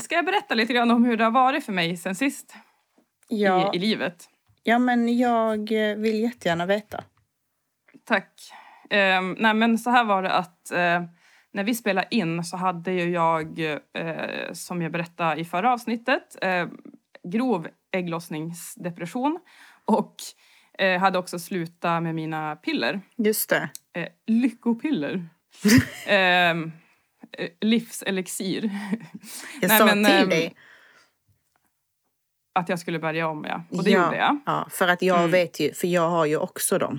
ska jag berätta lite grann om hur det har varit för mig sen sist Ja, i, i livet? ja, men jag eh, vill jättegärna veta. Tack. Um, nej men så här var det att eh, när vi spelade in så hade ju jag, eh, som jag berättade i förra avsnittet, eh, grov ägglossningsdepression och eh, hade också slutat med mina piller. Just det. Eh, lyckopiller. Eh, livselixir. Jag Nej, sa men, till ehm, dig. Att jag skulle börja om, ja. Och det ja, gjorde jag. Ja, för att jag Mm. vet ju, för jag har ju också dem.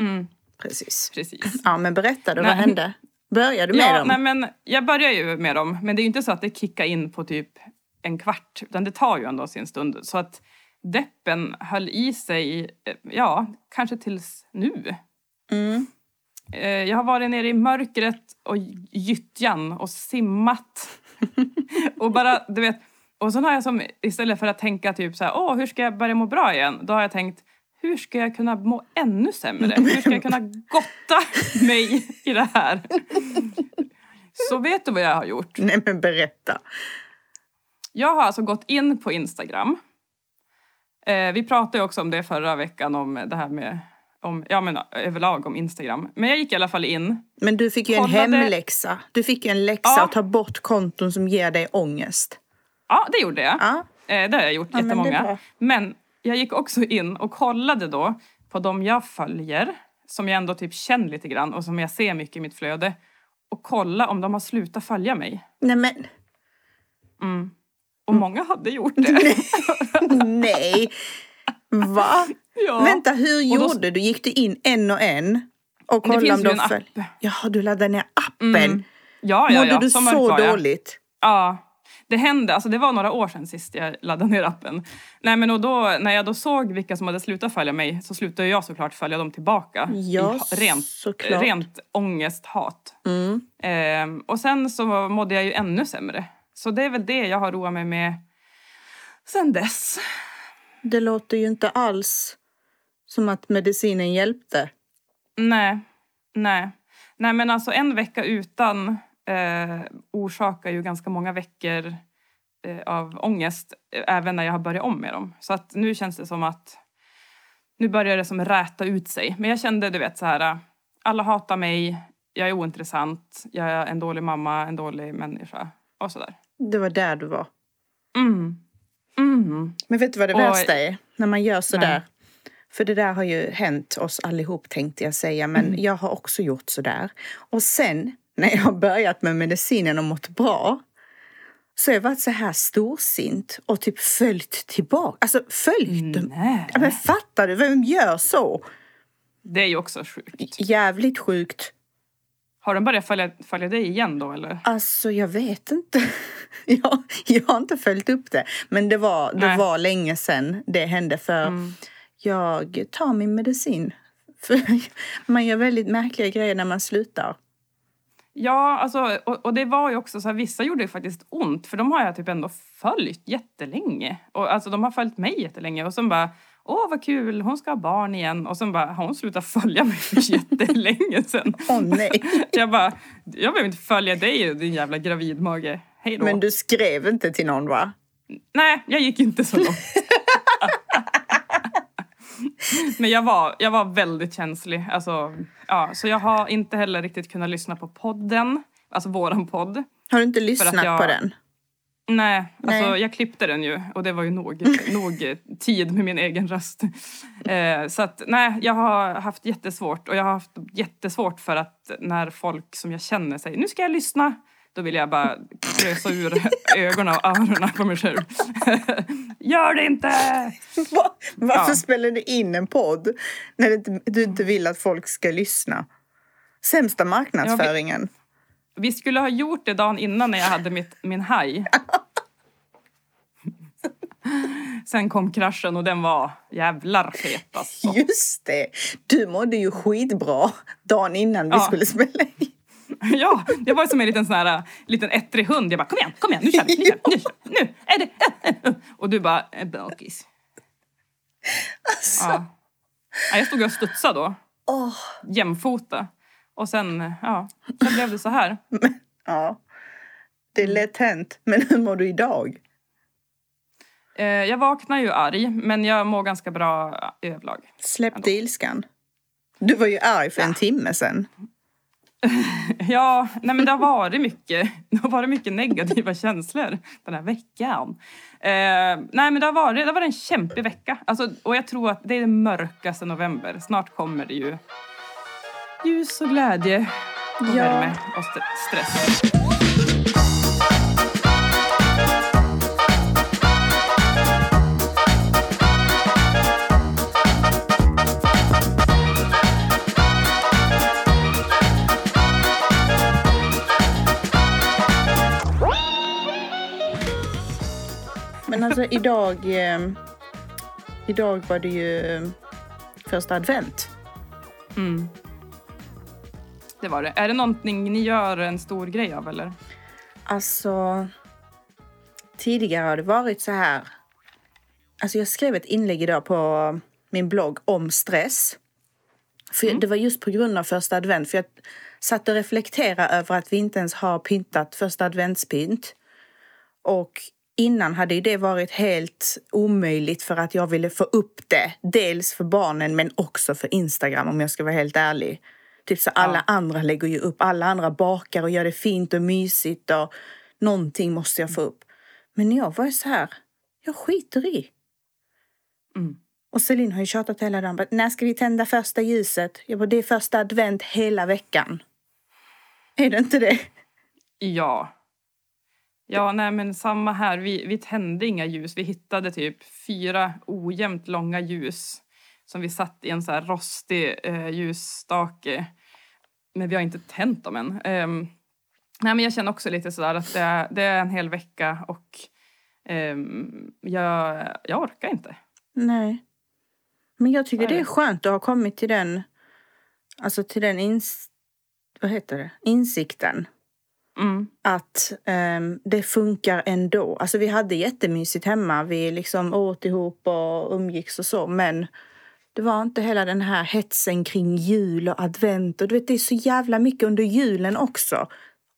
Mm, Precis. precis. Ja, men berätta då, vad hände? Började du med Ja, dem? nej, men jag börjar ju med dem, men det är ju inte så att det kickar in på typ en kvart, utan det tar ju ändå sin stund. Så att deppen höll i sig, eh, ja, kanske tills nu. Mm. Eh, Jag har varit nere i mörkret och gyttjan och simmat. och bara, du vet, och sen har jag som, istället för att tänka typ så här, åh, hur ska jag börja må bra igen? Då har jag tänkt, hur ska jag kunna må ännu sämre? Hur ska jag kunna gotta mig i det här? Så vet du vad jag har gjort? Nej, men berätta. Jag har alltså gått in på Instagram. Eh, vi pratade ju också om det förra veckan, om det här med om, ja men överlag om Instagram. Men jag gick i alla fall in. Men du fick ju en Kollade- hemläxa. Du fick ju en läxa Ja. att ta bort konton som ger dig ångest. Ja, det gjorde jag. Ja. Eh, det har jag gjort Ja, men jättemånga. bra. Men, jag gick också in och kollade då på de jag följer, som jag ändå typ känner lite grann och som jag ser mycket i mitt flöde. Och kolla om de har slutat följa mig. Nej men, Mm. Och många hade gjort det. nej. Va? Ja. Vänta, hur Och då- gjorde du? Gick du in en och en? Och kollade om de en föll? Jaha, du laddade ner appen. Mm. Ja, ja, Mådde ja. du så jag. dåligt? Ja, det hände. Alltså det var några år sedan sist jag laddade ner appen. Nej, men och då, när jag då såg vilka som hade slutat följa mig så slutade jag såklart följa dem tillbaka. Ja, I rent, såklart. rent ångest, hat. Mm. Ehm, och sen så mådde jag ju ännu sämre. Så det är väl det jag har roat mig med sen dess. Det låter ju inte alls som att medicinen hjälpte. Nej, nej. Nej men alltså en vecka utan eh, orsakar ju ganska många veckor eh, av ångest eh, även när jag har börjat om med dem. Så att nu känns det som att nu börjar det som räta ut sig. Men jag kände du vet så här, alla hatar mig, jag är ointressant, jag är en dålig mamma, en dålig människa och sådär. Det var där du var. Mm. Mm. Men vet du vad det Och- värsta är? När man gör sådär. För det där har ju hänt oss allihop tänkte jag säga. Men Mm. jag har också gjort sådär. Och sen när jag har börjat med medicinen och mått bra. Så har jag varit så här storsint och typ följt tillbaka. Alltså följt dem. Ja, men fattar du? Vem gör så? Det är ju också sjukt. Jävligt sjukt. Har de börjat följa, följa dig igen då eller? Alltså jag vet inte. jag, jag har inte följt upp det. Men det var, det var länge sedan det hände. För Mm. Jag tar min medicin. För man gör väldigt märkliga grejer när man slutar. Ja, alltså, och, och det var ju också så här, vissa gjorde ju faktiskt ont för de har jag typ ändå följt jättelänge. Och alltså de har följt mig jättelänge och sen bara Åh vad kul, hon ska ha barn igen. Och sen bara, har hon slutat följa mig för jättelänge? Åh nej. Jag bara, jag behöver inte följa dig din jävla gravidmage. Hej då. Men du skrev inte till någon va? Nej, jag gick inte så långt. Men jag var, jag var väldigt känslig. Alltså, ja, så jag har inte heller riktigt kunnat lyssna på podden. Alltså våran podd. Har du inte lyssnat jag- på den? Nej, alltså Nej. jag klippte den ju och det var ju nog, nog tid med min egen röst. Eh, så att nej, jag har haft jättesvårt och jag har haft jättesvårt för att när folk som jag känner säger nu ska jag lyssna, då vill jag bara krösa ur ögonen och öronen på mig själv. Gör det inte! Va? Varför Ja. spelar du in en podd när du inte, du inte vill att folk ska lyssna? Sämsta marknadsföringen. Vi skulle ha gjort det dagen innan när jag hade mitt, min haj. Sen kom kraschen och den var jävlar fet alltså. Just det! Du mådde ju skitbra dagen innan vi Ja. skulle spela in. Ja, jag var som en liten sån här liten ettrig hund. Jag bara kom igen, kom igen, nu kör vi, nu, kör vi, nu, nu är det... äh, äh, äh." Och du bara, "Eh, bakis. Alltså, Ja. Ja, jag stod och studsade då, åh, jämfota. Och sen, ja, sen blev det så här. ja. Det är lätt hänt. Men hur mår du idag? Eh, jag vaknar ju arg, men jag mår ganska bra överlag. Släppte ilskan? Du var ju arg för en timme sen. Ja, nej men det har varit mycket, det har varit mycket negativa känslor den här veckan. Eh, nej men det har varit, det har varit en kämpig vecka. Alltså, och jag tror att det är den mörkaste november. Snart kommer det ju ljus och glädje och Ja. värme och st- stress. Men alltså idag... Eh, idag var det ju eh, första advent. Mm. Det var det. Är det någonting ni gör en stor grej av eller? Alltså... Tidigare har det varit så här... Alltså jag skrev ett inlägg idag på min blogg om stress. För Det var just på grund av första advent. För jag satt och reflekterade över att vi inte ens har pyntat första adventspynt. Och innan hade det varit helt omöjligt för att jag ville få upp det. Dels för barnen men också för Instagram om jag ska vara helt ärlig. Typ så alla andra lägger ju upp, alla andra bakar och gör det fint och mysigt och någonting måste jag få upp. Men jag var ju så här, jag skiter i. Mm. Och Celine har ju tjatat hela dagen. När ska vi tända första ljuset? Jag bara, det är första advent hela veckan. Är det inte det? Ja. Ja, nej men samma här. Vi, vi tände inga ljus. Vi hittade typ fyra ojämnt långa ljus som vi satt i en så rostig eh, ljusstake. Men vi har inte tänt dem än. Ehm, nej, men jag känner också lite sådär att det är, det är en hel vecka och ehm, jag, jag orkar inte. Nej. Men jag tycker det är skönt att ha kommit till den, alltså till den ins, vad heter det? insikten. Mm. Att ehm, det funkar ändå. Alltså vi hade jättemysigt hemma. Vi liksom åt ihop och umgicks och så. Men det var inte hela den här hetsen kring jul och advent. Och du vet, det är så jävla mycket under julen också.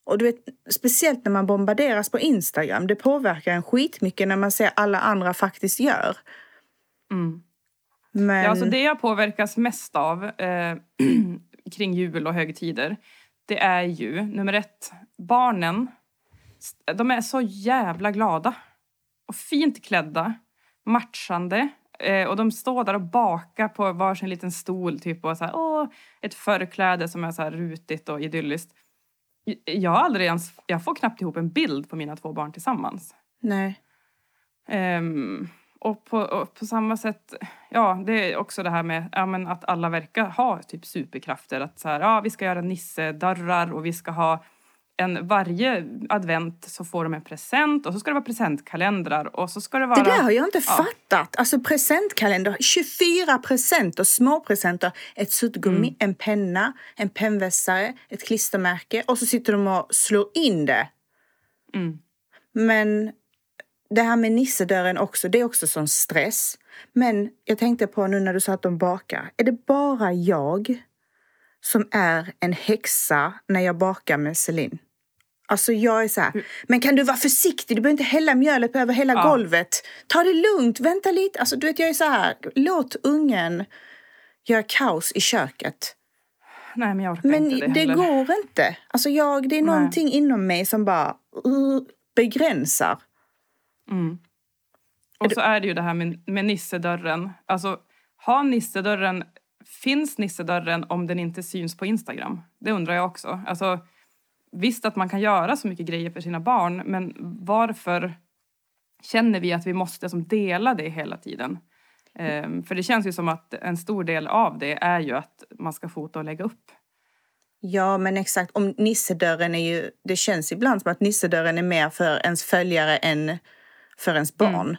Och du vet, speciellt när man bombarderas på Instagram. Det påverkar en skitmycket när man ser alla andra faktiskt gör. Mm. Men... Ja, alltså det jag påverkas mest av eh, kring jul och högtider det är ju nummer ett, barnen. De är så jävla glada och fint klädda, matchande. Eh, och de står där och bakar på varsin liten stol typ och så här, åh, ett förkläde som är så rutigt och idylliskt. Jag har aldrig ens, jag får knappt ihop en bild på mina två barn tillsammans. Nej. Ehm, och, på, och på samma sätt, ja det är också det här med ja, att alla verkar ha typ superkrafter. Att så här, ja vi ska göra nissedörrar och vi ska ha en, varje advent så får de en present och så ska det vara presentkalendrar och så ska det vara... Det där har jag inte ja. fattat. Alltså presentkalender, 24 presenter, små presenter. Ett suddgummi, Mm. en penna, en pennvässare, ett klistermärke och så sitter de och slår in det. Mm. Men det här med nissedörren också, det är också sån stress. Men jag tänkte på nu när du sa att de bakar. Är det bara jag som är en häxa när jag bakar med Celine? Alltså jag är så här, men kan du vara försiktig? Du behöver inte hälla mjölet över hela Ja. golvet. Ta det lugnt, vänta lite. Alltså du vet, jag är så här, låt ungen göra kaos i köket. Nej men jag orkar Men inte det, det, heller. går inte. Alltså jag, det är Nej. någonting inom mig som bara uh, begränsar. Mm. Och så är det ju det här med, med nissedörren. Alltså, har nissedörren, finns nissedörren om den inte syns på Instagram? Det undrar jag också. Alltså, visst att man kan göra så mycket grejer för sina barn, men varför känner vi att vi måste som dela det hela tiden? Ehm, för det känns ju som att en stor del av det är ju att man ska fota och lägga upp. Ja, men exakt. Om nissedörren är ju... Det känns ibland som att nissedörren är mer för ens följare än för ens barn.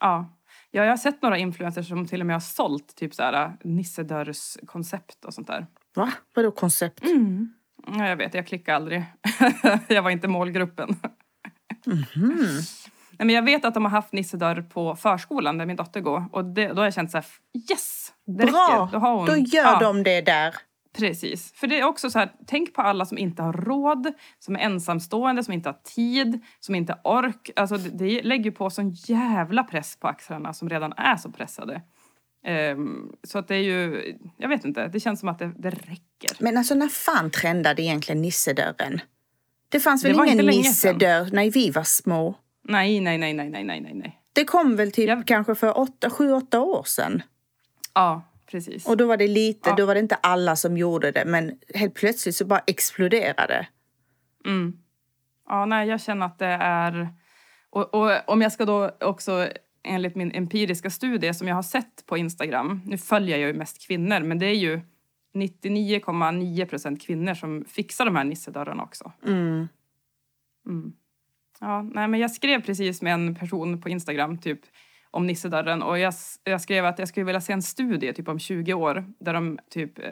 Ja. ja, jag har sett några influencers som till och med har sålt typ så här nissedörrskoncept och sånt där. Va? Vadå koncept? Mm. Ja, jag vet, jag klickade aldrig. jag var inte målgruppen. Nej, men jag vet att de har haft nissedörr på förskolan där min dotter går. Och det, då har jag känt så här, yes! Det Bra! räcker. Då, har hon, Då gör ja, de det där. Precis. För det är också så här, tänk på alla som inte har råd, som är ensamstående, som inte har tid, som inte har ork. Alltså det, det lägger på sån jävla press på axlarna som redan är så pressade. Um, så att det är ju, jag vet inte, det känns som att det, det räcker. Men alltså när fan trendade egentligen nissedörren? Det fanns väl Det ingen nissedörr när vi var små? Nej, nej, nej, nej, nej, nej, nej. Det kom väl typ Jag- kanske för åtta, sju, åtta år sedan. Ja, precis. Och då var det lite, Ja. då var det inte alla som gjorde det men helt plötsligt så bara exploderade. Mm. Ja, nej, jag känner att det är... Och, och om jag ska då också, enligt min empiriska studie som jag har sett på Instagram, nu följer jag ju mest kvinnor, men det är ju 99,9 procent kvinnor som fixar de här nissedörrarna också. Mm. Mm. Ja, nej, men jag skrev precis med en person på Instagram typ om nissedörren och jag, jag skrev att jag skulle vilja se en studie typ om 20 år där de typ eh,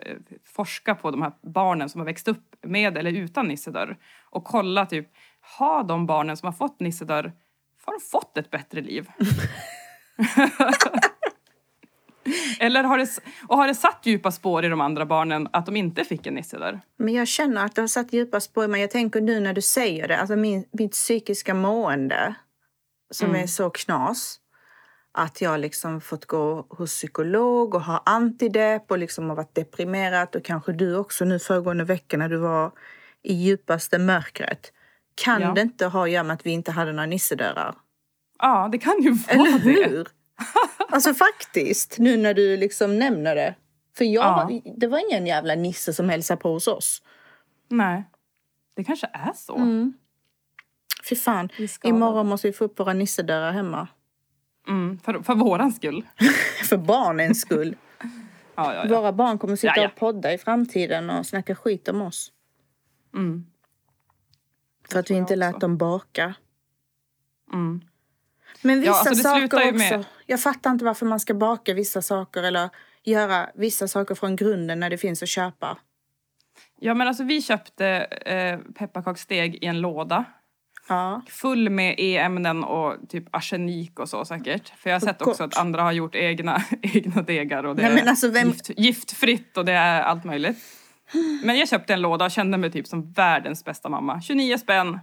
forskar på de här barnen som har växt upp med eller utan nissedörr och kolla typ, har de barnen som har fått nissedörr, har de fått ett bättre liv? eller har det, och har det satt djupa spår i de andra barnen att de inte fick en nissedörr? Men jag känner att det har satt djupa spår i mig. Jag tänker nu när du säger det, alltså min, mitt psykiska mående som Mm. är så knas. Att jag liksom fått gå hos psykolog och ha antidepp och liksom har varit deprimerad och kanske du också nu föregående vecka när du var i djupaste mörkret. Kan Ja. det inte ha att göra med att vi inte hade några nissedörrar? Ja, det kan ju vara Eller det. hur? Alltså faktiskt, nu när du liksom nämner det. För jag, Ja. det var ingen jävla nisse som hälsade på hos oss. Nej, det kanske är så. Mm. Fy fan, imorgon måste vi få upp våra nissedörrar hemma. Mm, för, för våran skull. För barnens skull. Ja, ja, ja. Våra barn kommer sitta och podda i framtiden och snacka skit om oss. Mm, För att vi inte lät dem baka. mm. Men vissa alltså saker också. Jag fattar inte varför man ska baka vissa saker eller göra vissa saker från grunden när det finns att köpa. Ja, men alltså vi köpte eh, pepparkaksdeg i en låda. Ja. Full med E-ämnen och typ arsenik och så säkert. För jag har sett också att andra har gjort egna, egna degar och det Nej, men alltså, är vem- gift, giftfritt och det är allt möjligt. Men jag köpte en låda och kände mig typ som världens bästa mamma. 29 spänn.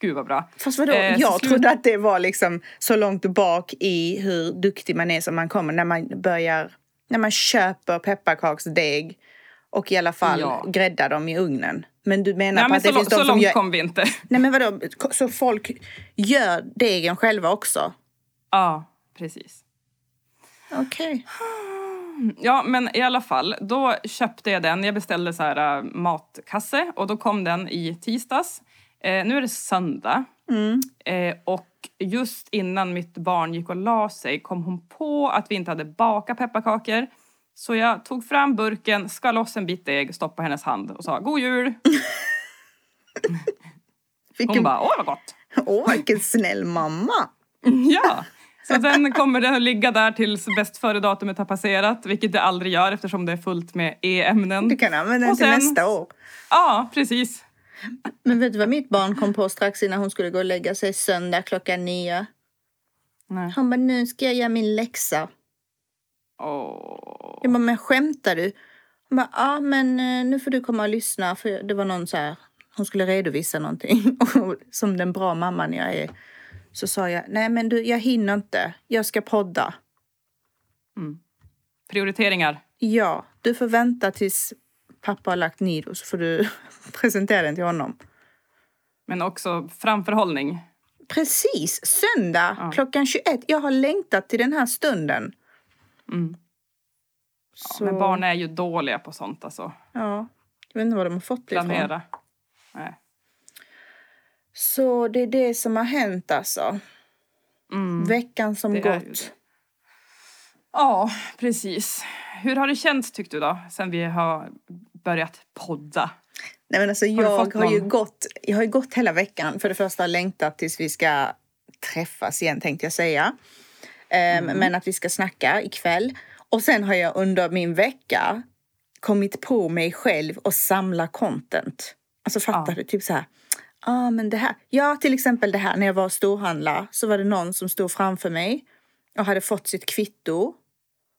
Gud vad bra. Fast vadå, Eh, jag slut- trodde att det var liksom så långt bak i hur duktig man är som man kommer när man börjar, när man köper pepparkaksdeg och i alla fall Ja. gräddar dem i ugnen. Men du menar Nej, men att det finns de så som långt gör... kom vi inte. Nej men vadå, så folk gör degen själva också? Ja, precis. Okej. Ja, men i alla fall, då köpte jag den. Jag beställde så här äh, matkasse och då kom den i tisdags. Eh, nu är det söndag. Mm. Eh, och just innan mitt barn gick och la sig kom hon på att vi inte hade bakat pepparkakor. Så jag tog fram burken, skar loss en bit deg, stoppade hennes hand och sa god jul. Hon Vilken, bara åh vad gott. Åh, vilken snäll mamma! Ja. Så sen kommer den att ligga där tills bäst före-datumet har passerat, vilket det aldrig gör eftersom det är fullt med E-ämnen. Du kan använda den till nästa år. Ja, precis. Men vet du vad mitt barn kom på strax innan hon skulle gå och lägga sig söndag klockan nio? Nej. Han bara, nu ska jag göra min läxa. Åh. Jag bara, men skämtar du? Hon bara, ja men eh, nu får du komma och lyssna. För det var någon så här, hon skulle redovisa någonting. Och som den bra mamman jag är. Så sa jag, nej men du, jag hinner inte. Jag ska podda. Prioriteringar. Ja, du får vänta tills pappa har lagt Nido så får du presentera den till honom. Men också framförhållning. Precis, söndag Ja. klockan 21. Jag har längtat till den här stunden. Mm. Så, Men barn är ju dåliga på sånt alltså. Ja, jag vet inte vad de har fått det ifrån. Planera. Nej. Så det är det som har hänt alltså. Mm. Veckan som Det gått. Ja, precis. Hur har det känts tyckte du då, sen vi har börjat podda? Nej, men alltså, du jag, har ju gått, jag har ju gått hela veckan. För det första längtat tills vi ska träffas igen tänkte jag säga. Ehm, Mm. Men att vi ska snacka ikväll. Och sen har jag under min vecka kommit på mig själv och samla content. Alltså fattar Ja. du? Typ så här. Ah, men det här. Ja, till exempel det här när jag var storhandla så var det någon som stod framför mig och hade fått sitt kvitto.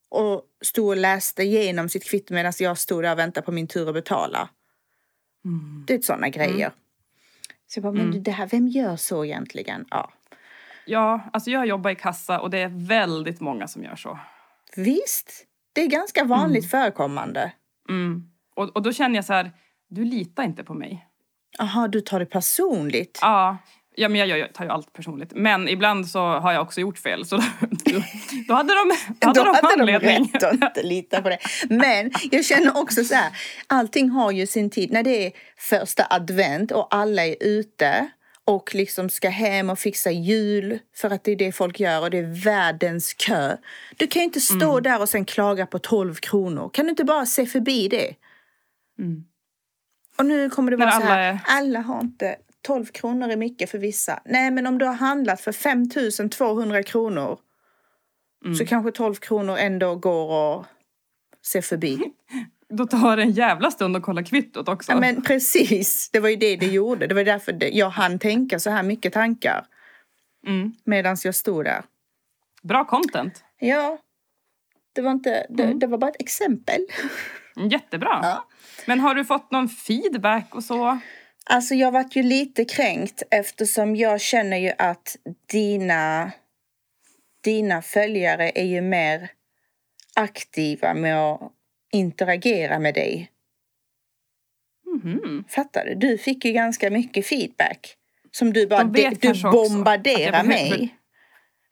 och stod och läste igenom sitt kvitto medan jag stod där och väntade på min tur att betala. Mm. Det är sådana grejer. Så jag bara, men det här, vem gör så egentligen? Ja. Ja, alltså jag jobbar i kassa och det är väldigt många som gör så. Visst, det är ganska vanligt förekommande. Mm. Och, och då känner jag så här, du litar inte på mig. Jaha, du tar det personligt? Ja, ja men jag, jag tar ju allt personligt. Men ibland så har jag också gjort fel. Så då, då hade de, då hade Då de hade de anledning. rätt att inte lita på det. Men jag känner också så här, allting har ju sin tid. När det är första advent och alla är ute och liksom ska hem och fixa jul för att det är det folk gör och det är världens kö. Du kan ju inte stå Mm. där och sen klaga på 12 kronor. Kan du inte bara se förbi det? Mm. Och nu kommer det vara så alla här, är- alla har inte 12 kronor är mycket för vissa. Nej, men om du har handlat för 5 200 kronor Mm. så kanske 12 kronor ändå går att se förbi. Då tar det en jävla stund att kolla kvittot också. Ja, men precis, det var ju det det gjorde. Det var därför det, jag hann tänka så här mycket tankar Mm. medan jag stod där. Bra content. Ja, det var, inte, det, Mm. det var bara ett exempel. Mm, Jättebra. Ja. Men har du fått någon feedback och så? Alltså jag vart ju lite kränkt eftersom jag känner ju att dina, dina följare är ju mer aktiva med att interagera med dig. Mhm. Fattar du? Du fick ju ganska mycket feedback. Som du bara, De du bombarderar mig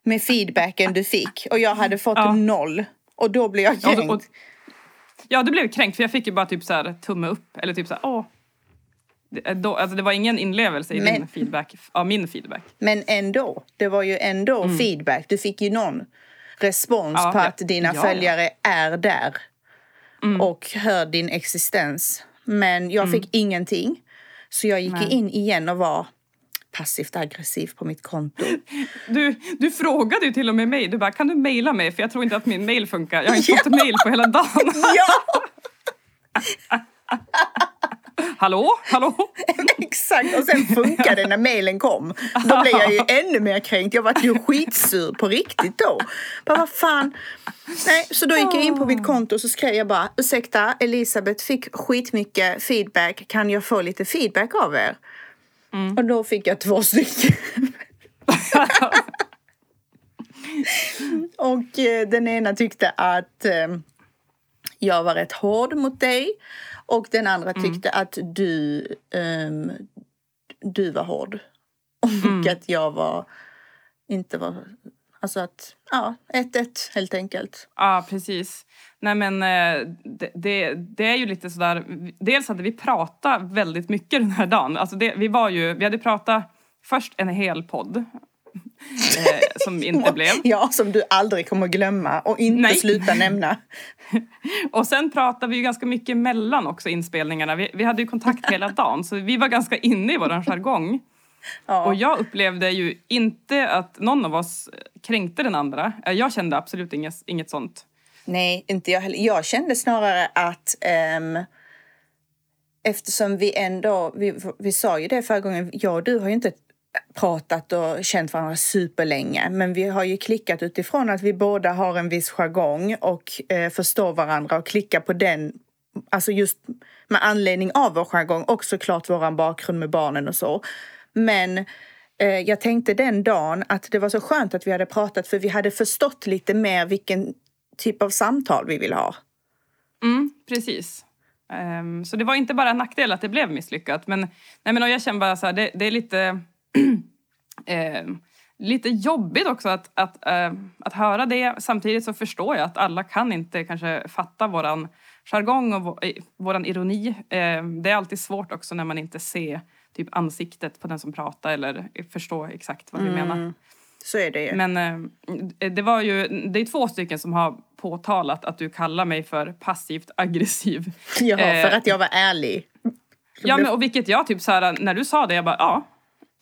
med feedbacken du fick. Och jag hade fått Ja. noll. Och då blev jag Ja, kränkt. och- och- Ja, du blev kränkt för jag fick ju bara typ så här tumme upp eller typ så här åh. Det, då, alltså det var ingen inlevelse i din Men- feedback, av min feedback. Men ändå, det var ju ändå feedback. Du fick ju någon respons Mm. Ja, på att dina ja. följare är där Mm. och hör din existens. Men jag fick ingenting. Så jag gick Nej. in igen och var passivt aggressiv på mitt konto. Du, du frågade ju till och med mig, du bara kan du mejla mig för jag tror inte att min mail funkar. Jag har inte fått mail på hela dagen. ja, Hallå? Hallå? exakt! Och sen funkade det när mejlen kom. Då blev jag ju ännu mer kränkt. Jag var ju skitsur på riktigt då. Bara, vad fan. Nej, så då gick jag in på mitt konto och så skrev jag bara ursäkta Elisabeth fick skitmycket feedback. Kan jag få lite feedback av er? Och då fick jag två stycken. och eh, den ena tyckte att eh, jag var rätt hård mot dig. Och den andra tyckte att du, ehm, du var hård. Och att jag var inte var... Alltså att, ja, 1-1 helt enkelt. Ja, precis. Nej men eh, det, det, det är ju lite sådär, dels hade vi pratat väldigt mycket den här dagen. Alltså det, vi var ju, vi hade pratat först en hel podd. Eh, som inte blev. Ja, som du aldrig kommer glömma och inte Nej. sluta nämna. Och sen pratade vi ju ganska mycket mellan också inspelningarna. Vi, vi hade ju kontakt hela dagen så vi var ganska inne i våran jargong. Ja. Och jag upplevde ju inte att någon av oss kränkte den andra. Eh, Jag kände absolut inget, inget sånt. Nej, inte jag heller. Jag kände snarare att ehm, eftersom vi ändå, vi, vi sa ju det förra gången, jag och du har ju inte pratat och känt varandra superlänge. Men vi har ju klickat utifrån att vi båda har en viss jargong och eh, förstår varandra och klickar på den, alltså just med anledning av vår jargong och såklart våran bakgrund med barnen och så. Men eh, jag tänkte den dagen att det var så skönt att vi hade pratat för vi hade förstått lite mer vilken typ av samtal vi vill ha. Mm, precis. Um, så det var inte bara en nackdel att det blev misslyckat. Men, nej, men och jag känner bara så här, det, det är lite, ehm, lite jobbigt också att, att, ehm, att höra det. Samtidigt så förstår jag att alla kan inte kanske fatta våran jargong och vå- eh, våran ironi. Ehm, det är alltid svårt också när man inte ser typ ansiktet på den som pratar eller förstår exakt vad vi menar. Så är det ju. Men eh, det var ju, det är två stycken som har påtalat att du kallar mig för passivt aggressiv. ja, för eh, att jag var ärlig. Ja, men och vilket jag typ så här, när du sa det, jag bara ja,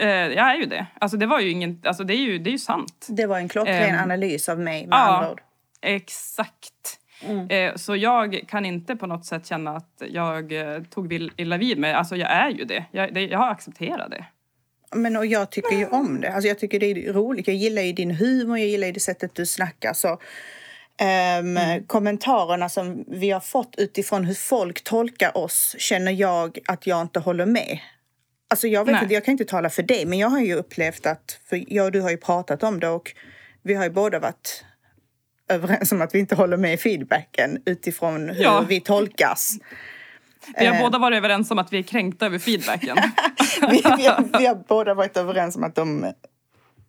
eh, jag är ju det. Alltså det var ju ingen, alltså det är ju, det är ju sant. Det var en klockren Ehm, analys av mig med ja. andra ord. Exakt. Eh, så jag kan inte på något sätt känna att jag eh, tog illa vid mig. Alltså jag är ju det. Jag, det, jag har accepterat det. Men och jag tycker ju om det. Alltså jag tycker det är roligt. Jag gillar ju din humor, jag gillar ju det sättet du snackar. Så Um, Kommentarerna som vi har fått utifrån hur folk tolkar oss känner jag att jag inte håller med. Alltså jag, vet Nej. inte, jag kan inte tala för dig, men jag har ju upplevt att... För jag och du har ju pratat om det och vi har ju båda varit överens om att vi inte håller med i feedbacken utifrån hur Ja. vi tolkas. Vi har Eh. båda varit överens om att vi är kränkta över feedbacken. vi, vi, har, vi har båda varit överens om att de,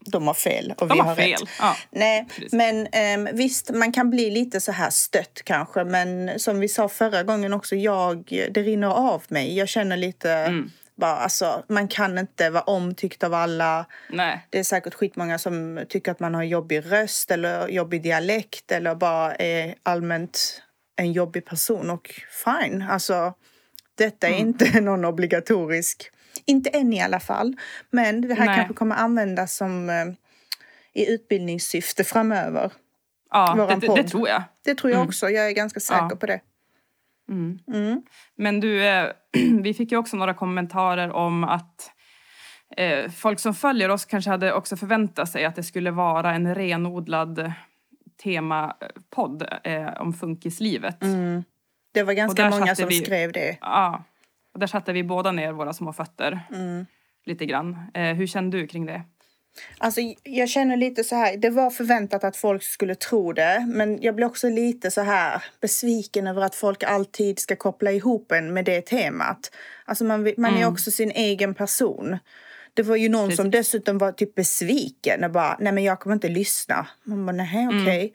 de har fel och De vi har har fel. rätt. Ja. Nej, Precis. men ehm, visst, man kan bli lite så här stött kanske. Men som vi sa förra gången också, jag, det rinner av mig. Jag känner lite, Mm. Bara, alltså, man kan inte vara omtyckt av alla. Nej. Det är säkert skitmånga som tycker att man har jobbig röst eller jobbig dialekt eller bara är allmänt en jobbig person. Och fine, alltså detta är Mm. inte någon obligatorisk, inte än i alla fall. Men det här Nej. kanske kommer användas som eh, i utbildningssyfte framöver. Ja, det, det tror jag. Det tror jag Mm. också, jag är ganska säker Ja. på det. Mm. Mm. Men du, eh, vi fick ju också några kommentarer om att eh, folk som följer oss kanske hade också förväntat sig att det skulle vara en renodlad temapodd eh, om funkislivet. Mm. Det var ganska många som vi- skrev det. Ja, och där satte vi båda ner våra små fötter Mm. lite grann. Hur kände du kring det? Alltså, jag känner lite så här, det var förväntat att folk skulle tro det, men jag blir också lite så här besviken över att folk alltid ska koppla ihop en med det temat. Alltså man, man är Mm. också sin egen person. Det var ju någon som Precis. dessutom var typ besviken och bara, nej men jag kommer inte lyssna. Man bara, nej Mm. okej.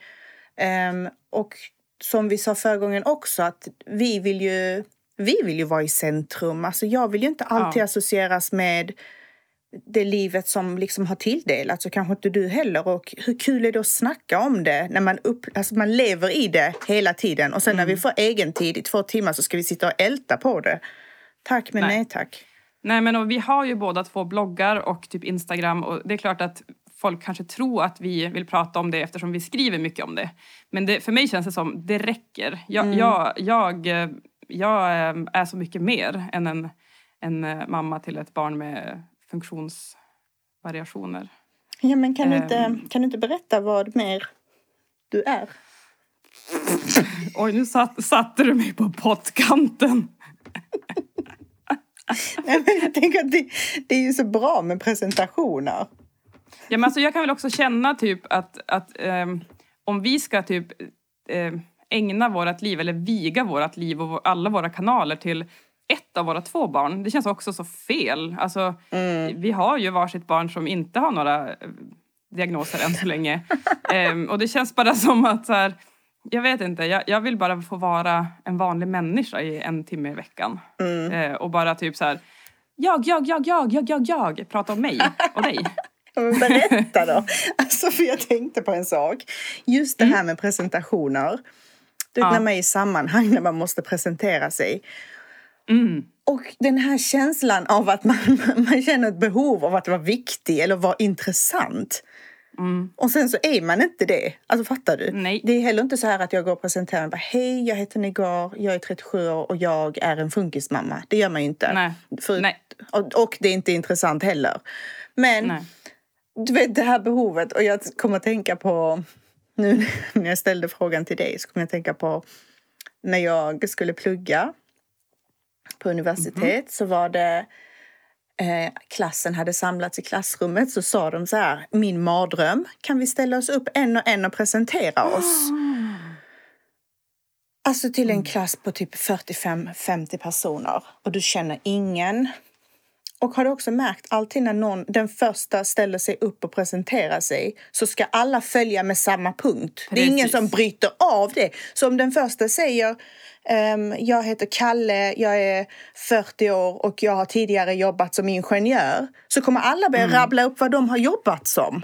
Ehm, och som vi sa förra gången också, att vi vill ju, vi vill ju vara i centrum. Alltså jag vill ju inte alltid Ja. associeras med det livet som liksom har tilldelats och kanske inte du heller. Och hur kul är det att snacka om det när man, upp, alltså man lever i det hela tiden och sen när vi Mm. får egen tid i två timmar så ska vi sitta och älta på det. Tack men nej, Nej. tack. Nej, men vi har ju båda två bloggar och typ Instagram och det är klart att folk kanske tror att vi vill prata om det eftersom vi skriver mycket om det. Men det, för mig känns det som det räcker. Jag, Mm. jag, jag, jag eh, är så mycket mer än en, en eh, mamma till ett barn med funktionsvariationer. Ja men kan du, inte, Ehm. kan du inte berätta vad mer du är? Oj, nu satt, satte du mig på pottkanten. Nej, men jag tänker att det, det är ju så bra med presentationer. Ja, men alltså, jag kan väl också känna typ att, att ehm, om vi ska typ eh, ägna vårt liv eller viga vårt liv och alla våra kanaler till ett av våra två barn. Det känns också så fel. Alltså, Vi har ju varsitt barn som inte har några eh, diagnoser än så länge. Ehm, och det känns bara som att så här, jag vet inte, jag, jag vill bara få vara en vanlig människa i en timme i veckan. Eh, och bara typ så här, jag, jag, jag, jag, jag, jag, jag, prata om mig och dig. Men berätta då. Alltså för jag tänkte på en sak. Just det här med presentationer. Du vet Ja. när man är i sammanhang när man måste presentera sig. Mm. Och den här känslan av att man, man känner ett behov av att vara viktig eller vara intressant. Mm. Och sen så är man inte det. Alltså fattar du? Nej. Det är heller inte så här att jag går och presenterar bara hej, jag heter Negar, jag är 37 år och jag är en funkismamma. Det gör man ju inte. Nej. För, Nej. Och, och det är inte intressant heller. Men Nej. du vet det här behovet och jag kommer att tänka på nu när jag ställde frågan till dig så kommer jag att tänka på när jag skulle plugga på universitet så var det eh, klassen hade samlats i klassrummet så sa de så här min mardröm kan vi ställa oss upp en och en och presentera oss Alltså till en klass på typ 45-50 personer och du känner ingen. Och har du också märkt alltid när någon, den första ställer sig upp och presenterar sig så ska alla följa med samma punkt. Det är ingen Precis. som bryter av det. Så om den första säger ehm, jag heter Kalle, jag är 40 år och jag har tidigare jobbat som ingenjör så kommer alla börja rabbla upp vad de har jobbat som.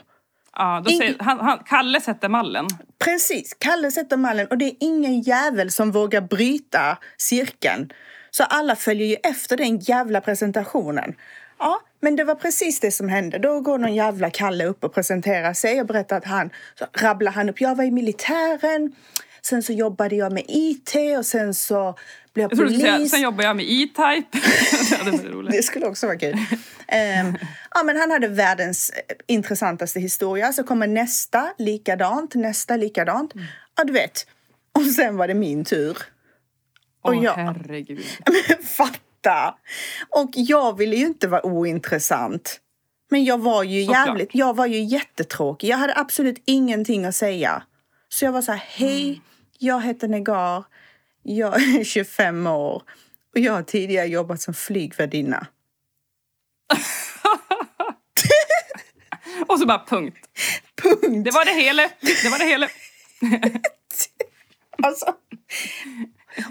Ja, då säger, han, han, Kalle sätter mallen. Precis, Kalle sätter mallen och det är ingen jävel som vågar bryta cirkeln. Så alla följer ju efter den jävla presentationen. Ja, men det var precis det som hände. Då går någon jävla Kalle upp och presenterar sig och berättar att han, så rabblar han upp, jag var i militären. Sen så jobbade jag med IT och sen så blev jag Jag skulle säga, polis. sen jobbar jag med E-Type. det. Det skulle också vara kul. Ehm, ja, men han hade världens eh, intressantaste historia. Så kommer nästa likadant, nästa likadant. Mm. Ja, du vet. Och sen var det min tur. Och Åh jag- herregud. Men fatta! Och jag ville ju inte vara ointressant. Men jag var ju Såklart. jävligt, jag var ju jättetråkig. Jag hade absolut ingenting att säga. Så jag var så här, hej, jag heter Negar. Jag är 25 år och jag har tidigare jobbat som flygvärdinna. Och så bara punkt. Punkt! Det var det hela. Det var det hela. Alltså.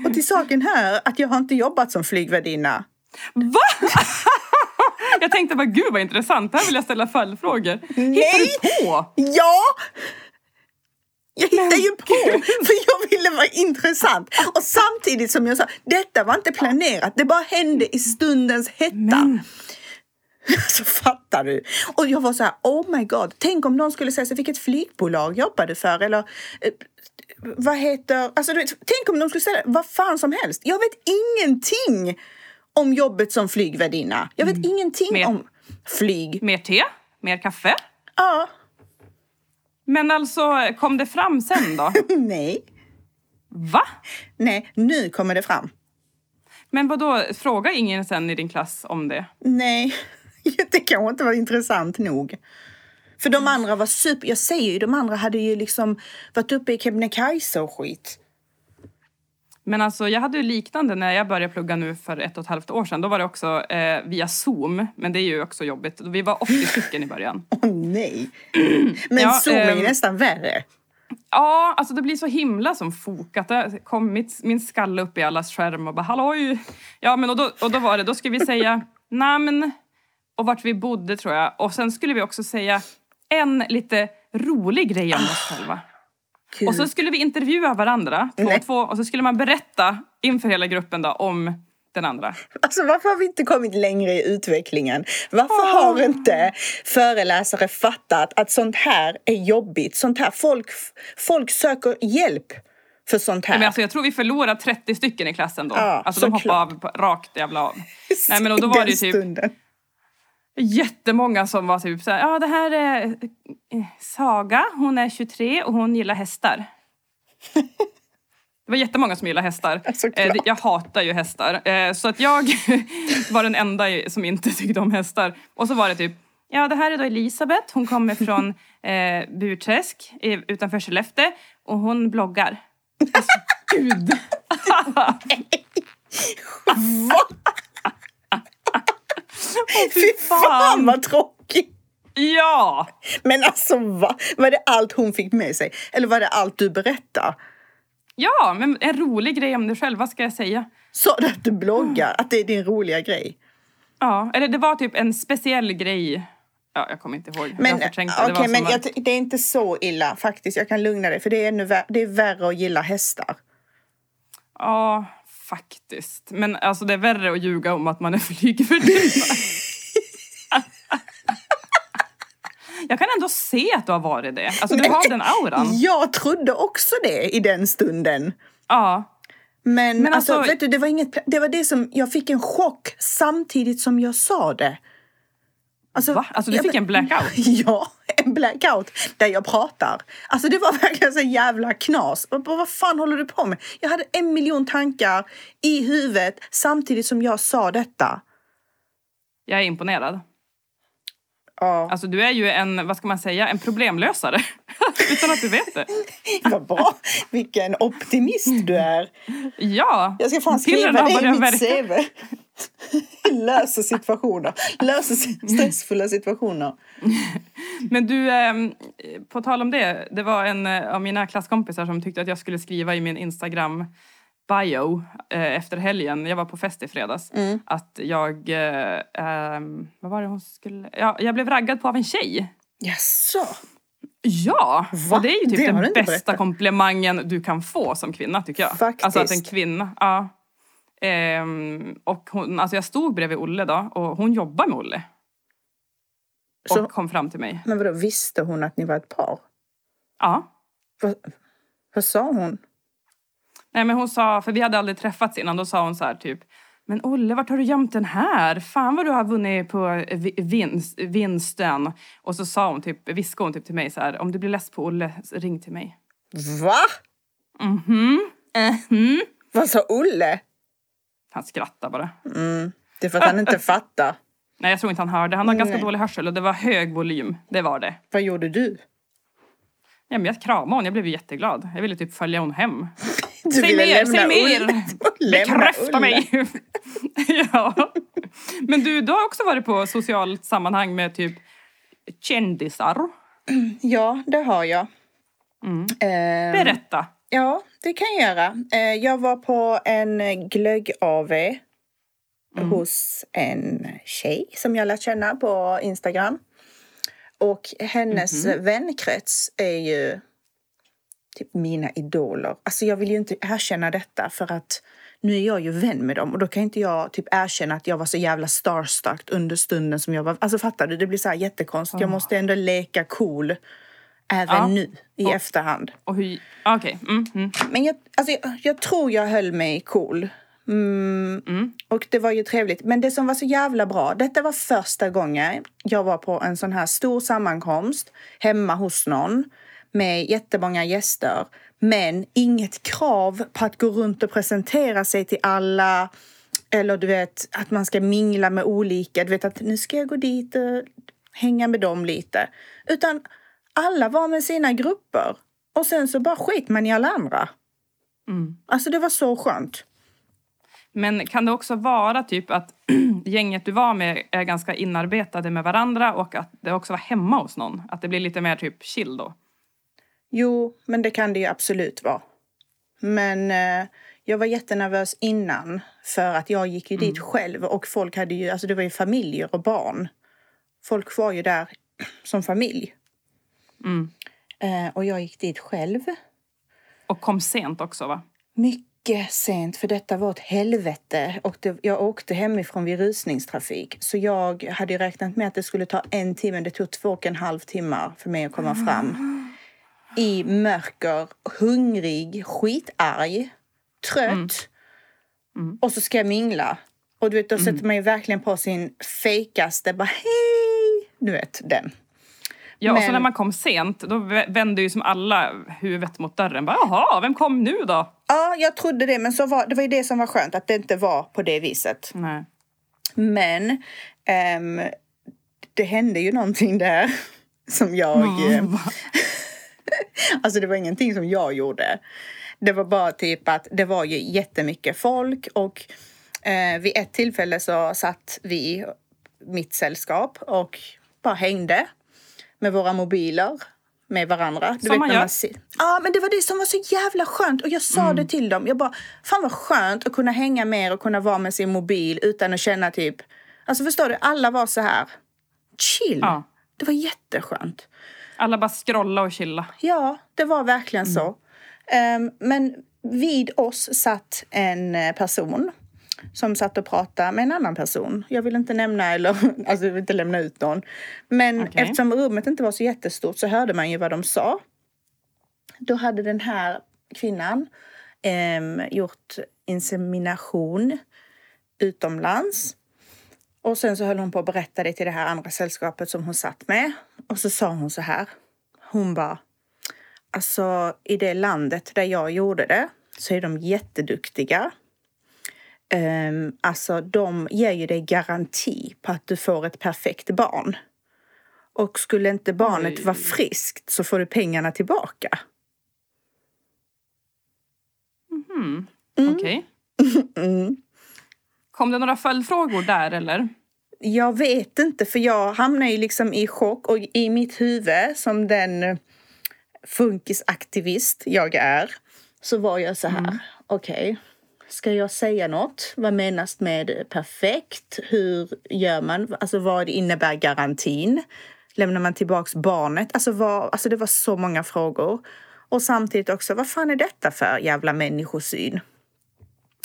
Och till saken hör att jag har inte jobbat som flygvärdinna. Va? Jag tänkte bara, gud vad intressant. Här vill jag ställa följdfrågor. Hittar du på? Ja! Jag hittade ju på, för jag ville vara intressant. Och samtidigt som jag sa, detta var inte planerat. Det bara hände i stundens hetta. Men, Så fattar du? Och jag var så här, oh my god. Tänk om någon skulle säga så vilket flygbolag jobbar du för? Eller eh, vad heter... Alltså, vet, tänk om de skulle säga vad fan som helst. Jag vet ingenting om jobbet som flygvärdinna. Jag vet ingenting Mer. om flyg. mer te? Mer kaffe? Ja, Men alltså, kom det fram sen då? nej. Va? Nej, nu kommer det fram. Men vad då? fråga ingen sen i din klass om det? Nej, det kanske inte var intressant nog. För de andra var super... Jag säger ju, de andra hade ju liksom varit uppe i Kebnekaise och skit. Men alltså, jag hade ju liknande när jag började plugga nu för ett och ett halvt år sedan. Då var det också eh, via Zoom, men det är ju också jobbigt. Vi var 80 stycken i början. Åh nej! Men Ja, Zoom är ju ehm, nästan värre. Ja, alltså det blir så himla som fokat. Det kom mitt, min skalle upp i allas skärm och bara halloj! Ja, men och då, och då var det, då skulle vi säga namn och vart vi bodde tror jag. Och sen skulle vi också säga en lite rolig grej om oss själva. Kul. Och så skulle vi intervjua varandra, två Nej. och två, och så skulle man berätta inför hela gruppen då om den andra. Alltså varför har vi inte kommit längre i utvecklingen? Varför Åh. har inte föreläsare fattat att sånt här är jobbigt? Sånt här, folk, folk söker hjälp för sånt här. Men alltså, jag tror vi förlorade 30 stycken i klassen då. Ja, alltså de hoppade av rakt jävla av. Nej men och då var det ju typ. Jättemånga som var typ såhär, ja det här är eh, Saga, hon är 23 och hon gillar hästar. Det var jättemånga som gillar hästar. Såklart. Eh, Jag hatar ju hästar. Eh, Så att jag var den enda som inte tyckte om hästar. Och så var det typ, ja det här är då Elisabeth, hon kommer från eh, Burträsk utanför Skellefteå och hon bloggar. Alltså gud! Fy fan vad tråkigt! Ja! Men alltså va? Var det allt hon fick med sig? Eller var det allt du berättar? Ja, men en rolig grej om dig själva ska jag säga. Sa du att du bloggar? Att det är din roliga grej? Ja, eller det var typ en speciell grej. Ja, jag kommer inte ihåg. Men jag förträngde. det var men jag, att- det är inte så illa faktiskt. Jag kan lugna dig. För det är, ännu vär, det är värre att gilla hästar. Ja, faktiskt. Men alltså det är värre att ljuga om att man är flygvärdinna. jag kan ändå se att du har varit det. Alltså du har den auran. Jag trodde också det i den stunden. Ja. Men, Men alltså, alltså- vet du, det var inget... Det var det som... Jag fick en chock samtidigt som jag sa det. Alltså, Va? Alltså du jag- fick en blackout? Ja, en blackout där jag pratar. Alltså det var verkligen så jävla knas. Och Vad fan håller du på med? Jag hade en miljon tankar i huvudet samtidigt som jag sa detta. Jag är imponerad. Ja, Alltså du är ju en, vad ska man säga, en problemlösare. Utan att du vet det. vad bra. Vilken optimist du är. Ja. Jag ska fan skriva det i mitt. CV. Löser situationer. Löser stressfulla situationer. Men du, ehm, på tal om det. Det var en eh, av mina klasskompisar som tyckte att jag skulle skriva i min Instagram bio eh, efter helgen. Jag var på fest i fredags. Mm. Att jag, eh, ehm, vad var det hon skulle, ja, jag blev raggad på av en tjej. Jaså? Ja, Va? och det är ju typ Det den bästa berättat. komplimangen du kan få som kvinna tycker jag. Faktiskt. Alltså att en kvinna, ja. Ehm, och hon, alltså jag stod bredvid Olle då och hon jobbar med Olle. Och Så- kom fram till mig. Men vadå, visste hon att ni var ett par? Ja. Vad, vad sa hon? Nej men hon sa, för vi hade aldrig träffats innan, då sa hon så här typ men Olle, vart har du gömt den här? Fan vad du har vunnit på vi- vinst, vinsten. Och så sa hon typ, viskade hon typ till mig så här, om du blir less på Olle, ring till mig. Va? Mhm. Mhm. Vad sa Olle? Han skrattade bara. Det är för att han inte fattar. Nej, jag tror inte han hörde. Han har ganska Nej. dålig hörsel och det var hög volym. Det var det. Vad gjorde du? Ja, men jag kramade honom. Jag blev jätteglad. Jag ville typ följa honom hem. Du Säg mer, säg mer! Bekräfta mig! ja. Men du, du har också varit på socialt sammanhang med typ kändisar. Ja, det har jag. Mm. Ehm, Berätta. Ja, det kan jag göra. Eh, Jag var på en glögg-AV hos en tjej som jag lärt känna på Instagram. Och hennes vänkrets är ju typ mina idoler. Alltså jag vill ju inte erkänna detta för att nu är jag ju vän med dem och då kan inte jag typ erkänna att jag var så jävla starstruck under stunden som jag var. Alltså fattar du? Det blir så här jättekonstigt. Jag måste ändå leka cool även Ja. nu i efterhand. Och hur... Okej. Mm, mm. Men jag, alltså, jag, jag tror jag höll mig cool. Mm. Och det var ju trevligt. Men det som var så jävla bra, detta var första gången jag var på en sån här stor sammankomst hemma hos någon med jättemånga gäster. Men inget krav på att gå runt och presentera sig till alla. Eller du vet, att man ska mingla med olika. Du vet att nu ska jag gå dit och hänga med dem lite. Utan alla var med sina grupper. Och sen så bara skit man i alla andra. Mm. Alltså det var så skönt. Men kan det också vara typ att gänget du var med är ganska inarbetade med varandra och att det också var hemma hos någon? Att det blir lite mer typ chill då? Jo, men det kan det ju absolut vara. Men eh, jag var jättenervös innan för att jag gick ju dit själv och folk hade ju, alltså det var ju familjer och barn. Folk var ju där som familj. Mm. Eh, och jag gick dit själv. Och kom sent också va? Mycket sent, för detta var ett helvete. Och det, jag åkte hemifrån vid rusningstrafik. Så jag hade räknat med att det skulle ta en timme. Det tog två och en halv timmar för mig att komma fram. I mörker, hungrig, skitarg, trött. Och så ska jag mingla. Och du vet, då sätter man ju verkligen på sin fejkaste, bara hej! Du vet, den. Ja, och så Men- när man kom sent, då vä- vände ju som alla huvudet mot dörren. Bara, Jaha, vem kom nu då? Ja, jag trodde det, men så var, det var ju det som var skönt, att det inte var på det viset. Nej. Men ehm, det hände ju någonting där som jag... eh, alltså det var ingenting som jag gjorde. Det var bara typ att det var ju jättemycket folk och eh, vid ett tillfälle så satt vi, mitt sällskap, och bara hängde med våra mobiler med varandra. Som man när gör. se- Ja, men det var det som var så jävla skönt. Och jag sa det till dem. Jag bara, fan vad skönt att kunna hänga med och kunna vara med sin mobil utan att känna typ... Alltså förstår du, alla var så här chill. Ja. Det var jätteskönt. Alla bara scrolla och chilla. Ja, det var verkligen så. Ehm, men vid oss satt en eh, person som satt och pratade med en annan person. Jag vill inte nämna eller alltså jag vill inte lämna ut någon. Men Okej. eftersom rummet inte var så jättestort så hörde man ju vad de sa. Då hade den här kvinnan ehm, gjort insemination utomlands. Och sen så höll hon på att berätta det till det här andra sällskapet som hon satt med. Och så sa hon så här. Hon bara, alltså i det landet där jag gjorde det så är de jätteduktiga. Um, alltså de ger ju dig garanti på att du får ett perfekt barn. Och skulle inte barnet vara friskt så får du pengarna tillbaka. Mhm. Mm. Okej. Mm. Kom det några följdfrågor där eller? Jag vet inte, för jag hamnar ju liksom i chock och i mitt huvud som den funkisaktivist jag är så var jag så här, okej, ska jag säga något? Vad menas med perfekt? Hur gör man? Alltså vad innebär garantin? Lämnar man tillbaks barnet? Alltså, vad, alltså det var så många frågor. Och samtidigt också, vad fan är detta för jävla människosyn?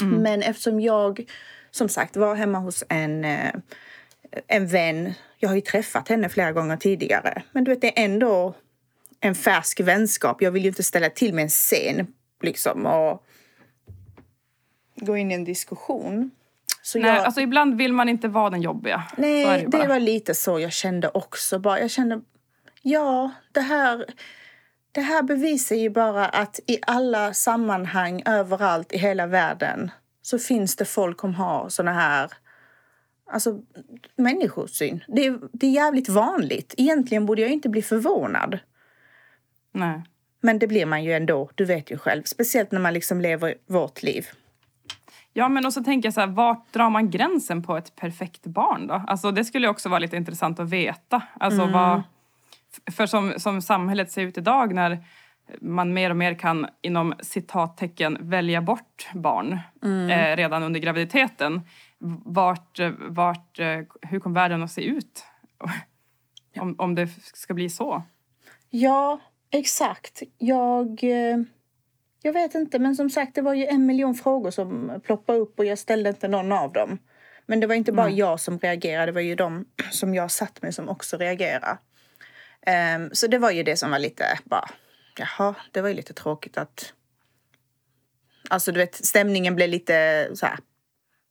Men eftersom jag som sagt var hemma hos en, eh, en vän. Jag har ju träffat henne flera gånger tidigare. Men du vet, det är ändå en färsk vänskap. Jag vill ju inte ställa till med en scen liksom. Och gå in i en diskussion. Så Nej, jag, alltså ibland vill man inte vara den jobbiga. Nej det bara. var lite så jag kände också. Bara, jag kände, ja, det här, det här bevisar ju bara att i alla sammanhang överallt i hela världen så finns det folk som har såna här alltså, människosyn. Det är, det är jävligt vanligt. Egentligen borde jag inte bli förvånad. Nej. Men det blir man ju ändå, du vet ju själv. Speciellt när man liksom lever vårt liv. Ja, men och så tänker jag så här, vart drar man gränsen på ett perfekt barn då? Alltså det skulle också vara lite intressant att veta. Alltså vad, för som, som samhället ser ut idag när man mer och mer kan inom citattecken välja bort barn eh, redan under graviditeten. Vart, vart, eh, hur kommer världen att se ut? Om, om det ska bli så. Ja, exakt. Jag, eh, jag vet inte, men som sagt det var ju en miljon frågor som ploppade upp och jag ställde inte någon av dem. Men det var inte bara jag som reagerade, det var ju de som jag satt med som också reagerade. Ehm, så det var ju det som var lite bara, jaha, det var ju lite tråkigt att... Alltså du vet, stämningen blev lite så här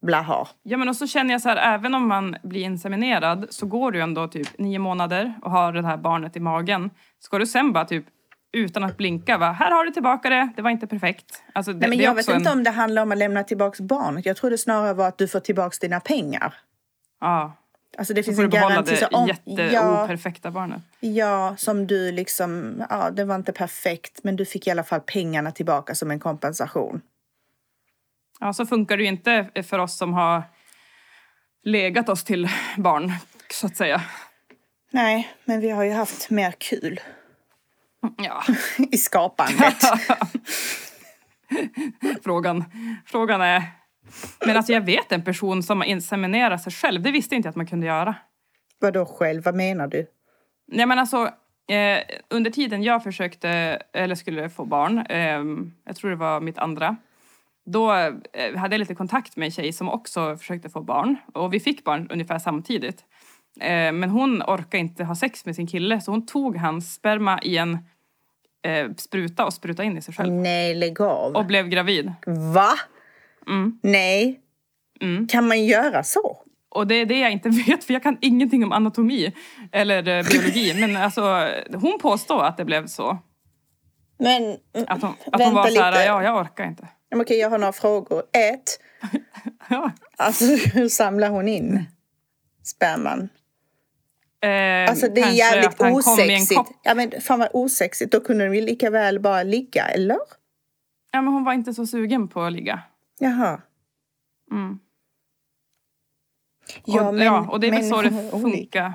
blaha. Ja men och så känner jag så här, även om man blir inseminerad så går du ändå typ nio månader och har det här barnet i magen. Ska du sen bara typ utan att blinka va, här har du tillbaka det, det var inte perfekt. Alltså, det, Nej, men jag vet inte en, om det handlar om att lämna tillbaka barnet. Jag tror det snarare var att du får tillbaka dina pengar. Ja, Alltså det så finns får en du garanti. det så om- ja, jätteoperfekta barnet. ja, som du liksom, ja det var inte perfekt men du fick i alla fall pengarna tillbaka som en kompensation. Ja, så funkar det ju inte för oss som har legat oss till barn, så att säga. Nej, men vi har ju haft mer kul Ja, i skapandet. frågan, frågan är... Men alltså jag vet en person som har inseminerat sig själv. Det visste inte jag att man kunde göra. Vadå själv, vad menar du? Nej men alltså, eh, under tiden jag försökte, eller skulle få barn, eh, jag tror det var mitt andra, då eh, hade jag lite kontakt med en tjej som också försökte få barn. Och vi fick barn ungefär samtidigt. Eh, men hon orkade inte ha sex med sin kille så hon tog hans sperma i en eh, spruta och sprutade in i sig själv. Nej, lägg av. Och blev gravid. Va? Mm. Nej. Mm. Kan man göra så? Och det är det jag inte vet för jag kan ingenting om anatomi eller eh, biologi. Men alltså, hon påstår att det blev så. Men Att hon, att hon var så här, lite. ja jag orkar inte. Men okej, jag har några frågor. Ett, Ja. alltså hur samlar hon in sperman? Eh, Alltså det är jävligt osexigt. Ja men fan vad osexigt. Då kunde de ju lika väl bara ligga, eller? Ja men hon var inte så sugen på att ligga. Jaha. Mm. Ja, och, men ja, och det är väl så det funkar.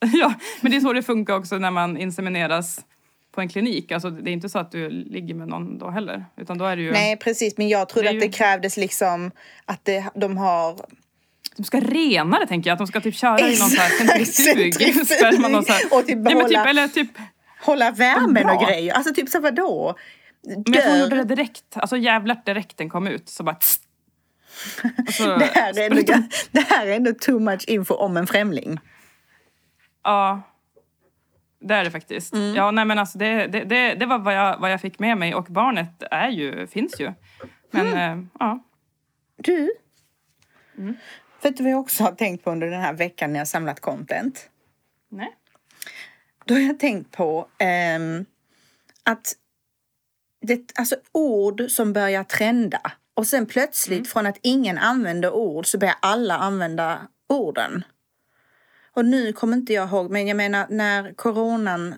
ja, men det är så det funkar också när man insemineras på en klinik. Alltså, det är inte så att du ligger med någon då heller. Utan då är det ju... Nej precis, men jag trodde Det att det ju- krävdes liksom att det, de har De ska rena det tänker jag. Att de ska typ köra i någon så här centrifug. Så här. Och typ Nej, men typ, behålla- eller typ... hålla värmen och grejer. Alltså typ så vadå? Men jag tror hon gjorde Dör. det direkt. Alltså jävlar direkt den kom ut. Så bara... Och så, Det här, är ändå, det här är ändå too much info om en främling. Ja, det är det faktiskt. Mm. Ja, nej men alltså det, det, det, det var vad jag, vad jag fick med mig och barnet är ju, finns ju. Men Mm. eh, ja, Du, Mm. Vet du vad jag också har tänkt på under den här veckan när jag samlat content? nej. Då har jag tänkt på ehm, att det, alltså ord som börjar trenda och sen plötsligt Mm. från att ingen använder ord så börjar alla använda orden. Och nu kommer inte jag ihåg, men jag menar när coronan,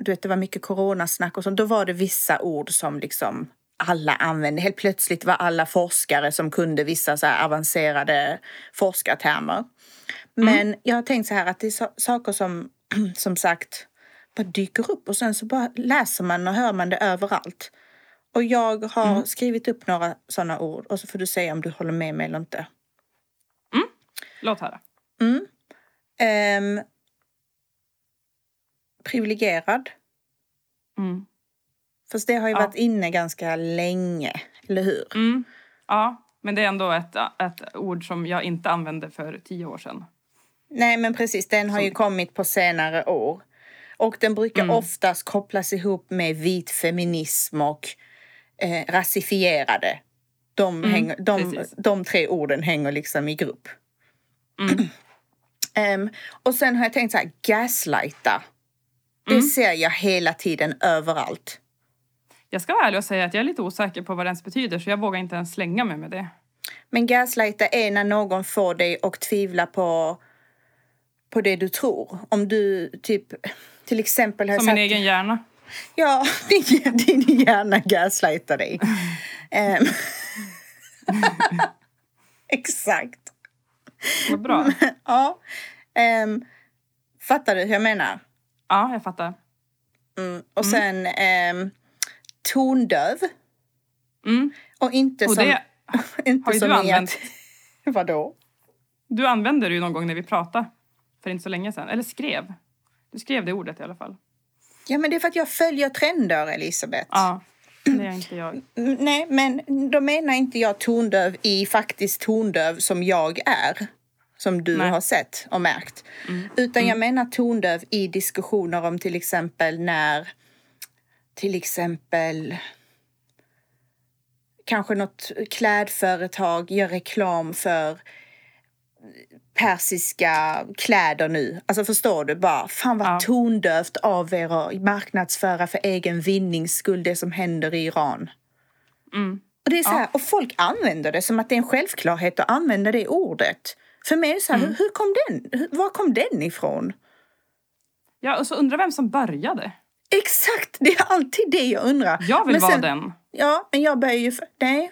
du vet det var mycket coronasnack och sånt, då var det vissa ord som liksom alla använde. Helt plötsligt var alla forskare som kunde vissa så här avancerade forskartermer. Men jag har tänkt så här att det är saker som som sagt bara dyker upp och sen så bara läser man och hör man det överallt. Och jag har skrivit upp några sådana ord och så får du säga om du håller med mig eller inte. Låt höra. Um, privilegierad. Mm. Fast det har ju Ja. varit inne ganska länge, eller hur? Mm. Ja, men det är ändå ett, ett ord som jag inte använde för tio år sedan. Nej men precis, den har ju kommit på senare år. Och den brukar oftast kopplas ihop med vit feminism och eh, rasifierade. De, hänger, de, Mm, de tre orden hänger liksom i grupp. Mm. Ehm, och sen har jag tänkt så här, gaslighta. Det Mm. ser jag hela tiden överallt. Jag ska vara ärlig och säga att jag är lite osäker på vad det ens betyder så jag vågar inte ens slänga mig med det. Men gaslighta är när någon får dig att tvivla på, på det du tror. Om du typ, till exempel har Som min egen hjärna. Ja, din, din hjärna gaslightar dig. Ehm. Exakt. Vad bra. Ja. Ehm, fattar du hur jag menar? Ja, jag fattar. Mm. Och sen um, tondöv. Mm. Och inte Och som... det inte har ju du använt. Vadå? Du använde det ju någon gång när vi pratade för inte så länge sedan. Eller skrev. Du skrev det ordet i alla fall. Ja, men det är för att jag följer trender, Elisabeth. Ja, det är inte jag. Mm, Nej, men då menar inte jag tondöv i faktiskt tondöv som jag är. Som du Nej. har sett och märkt. Mm. Utan jag menar tondöv i diskussioner om till exempel när till exempel kanske något klädföretag gör reklam för persiska kläder nu. Alltså förstår du? Bara, fan vad Ja. tondövt av er att marknadsföra för egen vinnings skull det som händer i Iran. Mm. Och, det är så Ja. här, och folk använder det som att det är en självklarhet att använda det ordet. För mig är det så här, Mm. hur, hur kom den? Hur, var kom den ifrån? Ja, och så undrar vem som började. Exakt, det är alltid det jag undrar. Jag vill Men vara sen- den. Ja, men jag börjar ju... Nej,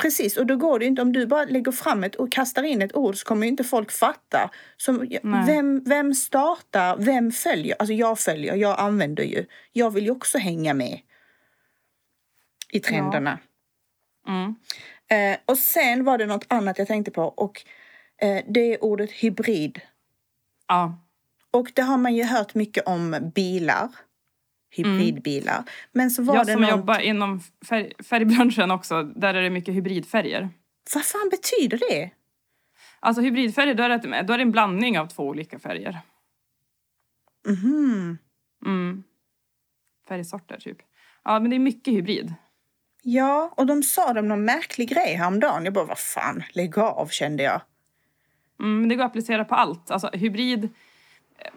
precis. Och då går det ju inte. Om du bara lägger fram ett och kastar in ett ord så kommer ju inte folk fatta. Som, Nej. vem, vem startar? Vem följer? Alltså jag följer, jag använder ju. Jag vill ju också hänga med i trenderna. Mm. Eh, och sen var det något annat jag tänkte på och eh, det är ordet hybrid. Ja. Och det har man ju hört mycket om bilar. Hybridbilar. Men så var Jag det som någon... jobbar inom färg, färgbranschen också, där är det mycket hybridfärger. Vad fan betyder det? Alltså hybridfärger, då är det, då är det en blandning av två olika färger. Mhm. Mm. Färgsorter typ. Ja, men det är mycket hybrid. Ja, och de sa de någon märklig grej häromdagen. Jag bara, vad fan, lägg av kände jag. Mm, men det går att applicera på allt. Alltså hybrid,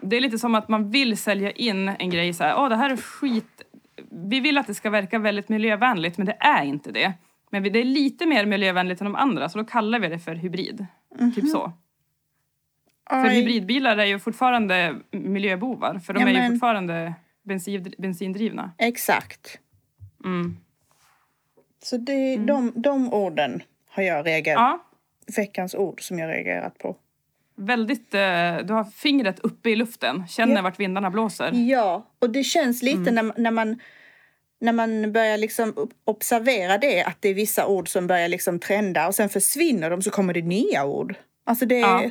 det är lite som att man vill sälja in en grej så här, åh det här är skit. Vi vill att det ska verka väldigt miljövänligt, men det är inte det. Men det är lite mer miljövänligt än de andra, så då kallar vi det för hybrid. Typ så. För Aj. hybridbilar är ju fortfarande miljöbovar, för de Ja, är ju men- fortfarande bensin, bensindrivna. Exakt. Mm. Så det, de, de orden har jag reagerat Ja, Veckans ord som jag reagerat på. Väldigt, eh, du har fingret uppe i luften, känner Ja. vart vindarna blåser. Ja, och det känns lite när, när man när man börjar liksom ob- observera det, att det är vissa ord som börjar liksom trenda och sen försvinner de så kommer det nya ord. Alltså det Ja.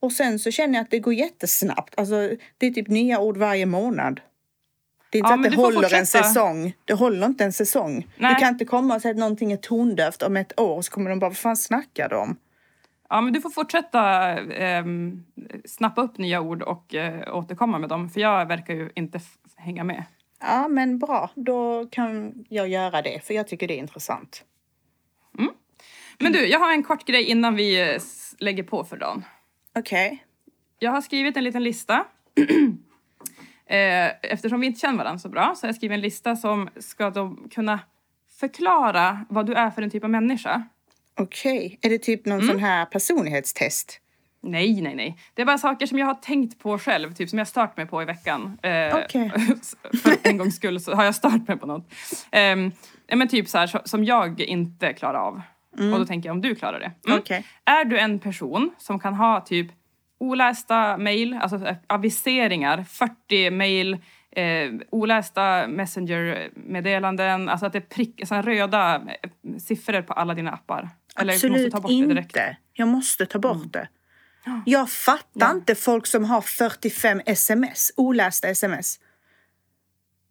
Och sen så känner jag att det går jättesnabbt. Alltså det är typ nya ord varje månad. Det är inte Ja, att det håller en fortsätta. säsong. Det håller inte en säsong. Nej. Du kan inte komma och säga att någonting är tondövt om ett år så kommer de bara, vad fan snackar de om? Ja, men du får fortsätta eh, snappa upp nya ord och eh, återkomma med dem. För jag verkar ju inte hänga med. Ja, men bra. Då kan jag göra det, för jag tycker det är intressant. Men du, jag har en kort grej innan vi eh, lägger på för dagen. Okej. Jag har skrivit en liten lista. eh, eftersom vi inte känner varandra så bra så har jag skrivit en lista som ska kunna förklara vad du är för en typ av människa. Okej. Är det typ någon Mm. sån här personlighetstest? Nej, nej, nej. Det är bara saker som jag har tänkt på själv, typ som jag stört mig på i veckan. Eh, Okej. för en gångs skull så har jag stört mig på något. Eh, men typ så här som jag inte klarar av. Och då tänker jag om du klarar det. Mm. Okej. Är du en person som kan ha typ olästa mejl, alltså eh, aviseringar, 40 mejl, eh, olästa messenger-meddelanden, alltså att det är prick, röda eh, siffror på alla dina appar. Eller Absolut ta bort det direkt. inte. Jag måste ta bort det. Jag fattar Ja. inte folk som har 45 sms, olästa sms.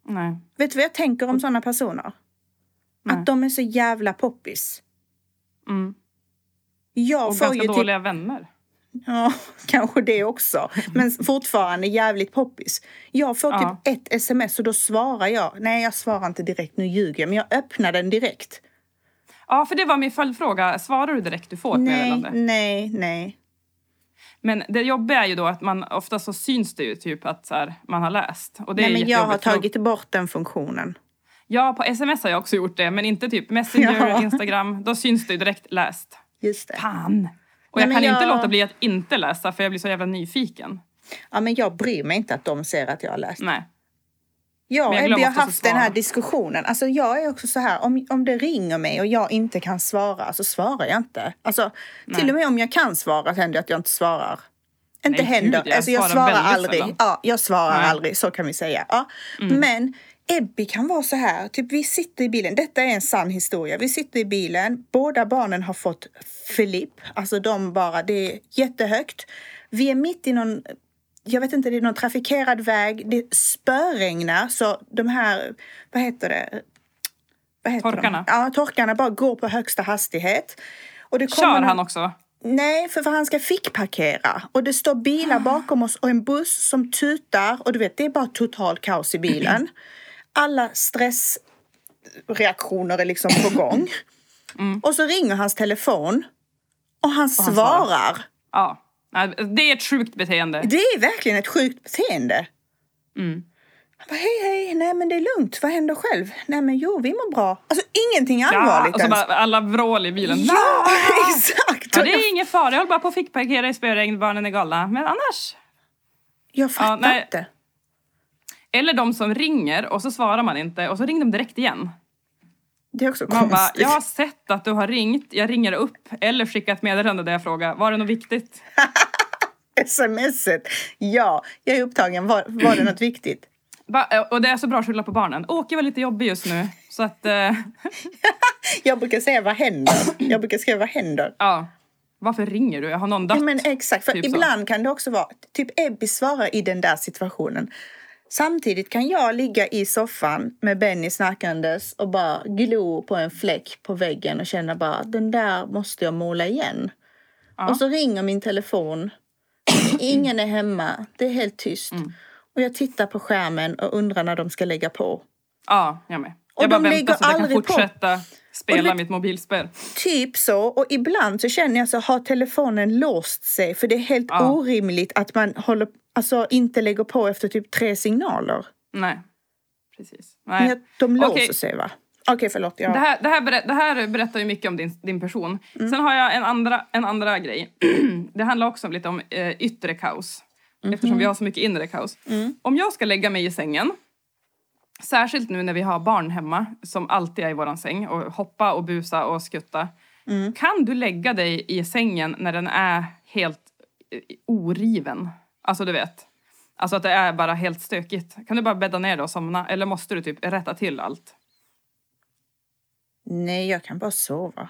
Nej. Vet du vad jag tänker om såna personer? Nej. Att de är så jävla poppis. Mm. Jag Och får ganska ju typ, dåliga vänner. ja, kanske det också, men fortfarande jävligt poppis. Jag får Ja. typ ett sms och då svarar jag. Nej, jag svarar inte direkt, nu ljuger jag, men jag öppnar den direkt. Ja, för det var min följdfråga. Svarar du direkt du får ett Nej, meddelande? nej, nej. Men det jobbiga är ju då att man ofta så syns det ju typ att så här, man har läst. Och det nej är men jag har tagit bort den funktionen. Ja, på sms har jag också gjort det. Men inte typ Messenger, Ja. Instagram. Då syns det ju direkt läst. Just det. Fan! Och Nej, jag kan inte jag- låta bli att inte läsa för jag blir så jävla nyfiken. Ja, men jag bryr mig inte att de ser att jag har läst. Nej. Jag Men jag har haft den här diskussionen. Alltså jag är också så här, om, om det ringer mig och jag inte kan svara så svarar jag inte. Alltså, till och med om jag kan svara händer det att jag inte svarar. Inte Nej, händer. gud, jag alltså jag svarar svarar aldrig. sällan. Ja, jag svarar Nej. Mm. aldrig, så kan vi säga. Ja. Men Ebbi kan vara så här, typ vi sitter i bilen, detta är en sann historia. Vi sitter i bilen, båda barnen har fått Filip, alltså de bara, det är jättehögt. Vi är mitt i någon jag vet inte, det är någon trafikerad väg. Det spöregnar så de här, vad heter det? Vad heter Torkarna? De? Ja, torkarna bara går på högsta hastighet. Och det Kör han också? Nej, för, för han ska fickparkera. Och det står bilar bakom oss och en buss som tutar. Och du vet, det är bara totalt kaos i bilen. Alla stressreaktioner är liksom på gång. Och så ringer hans telefon. Och han han svarar. Ja. Nej, Det är ett sjukt beteende. Det är verkligen ett sjukt beteende. Mm. Han bara, hej, hej, nej men det är lugnt, vad händer själv? Nej men jo, vi mår bra. Alltså ingenting Ja, allvarligt och så bara alla vrål i bilen. Ja, exakt! Ja, det är ingen fara, jag håller bara på att fickparkera i spöregn, barnen är galna. Men annars. Jag fattar nej. inte. Eller de som ringer och så svarar man inte och så ringer de direkt igen. Det är också Man bara, jag har sett att du har ringt, jag ringer upp eller skickar ett meddelande där jag frågar, var det något viktigt? Smset. Ja, jag är upptagen. Var, var det något viktigt? Ba- Och det är så bra att skylla på barnen. Åke var lite jobbig just nu. Så att, eh, Jag brukar säga vad händer? Jag brukar skriva vad händer? ja. Varför ringer du? Jag har någon dött? Ja, men exakt, för Typ så. ibland kan det också vara, typ Ebbi svarar i den där situationen. Samtidigt kan jag ligga i soffan med Benny snackandes och bara glo på en fläck på väggen och känna bara den där måste jag måla igen. Ja. Och så ringer min telefon. Ingen är hemma. Det är helt tyst. Mm. Och jag tittar på skärmen och undrar när de ska lägga på. Ja, jag med. Och Jag bara de väntar så att jag kan aldrig på. fortsätta spela Och vet- mitt mobilspel. Typ så. Och ibland så känner jag så har telefonen låst sig. För det är helt Ja. orimligt att man håller, alltså, inte lägger på efter typ tre signaler. Nej, precis. Men Nej. jag, de låser Okej. sig va? Okej, förlåt. Ja. Det, här, det, här berä- det här berättar ju mycket om din, din person. Mm. Sen har jag en andra, en andra grej. det handlar också lite om eh, yttre kaos. Mhm. Eftersom vi har så mycket inre kaos. Mm. Om jag ska lägga mig i sängen, särskilt nu när vi har barn hemma som alltid är i våran säng och hoppa och busa och skutta. Mm. Kan du lägga dig i sängen när den är helt eh, oriven? Alltså du vet. Alltså att det är bara helt stökigt. Kan du bara bädda ner dig och somna? Eller måste du typ rätta till allt? Nej, jag kan bara sova.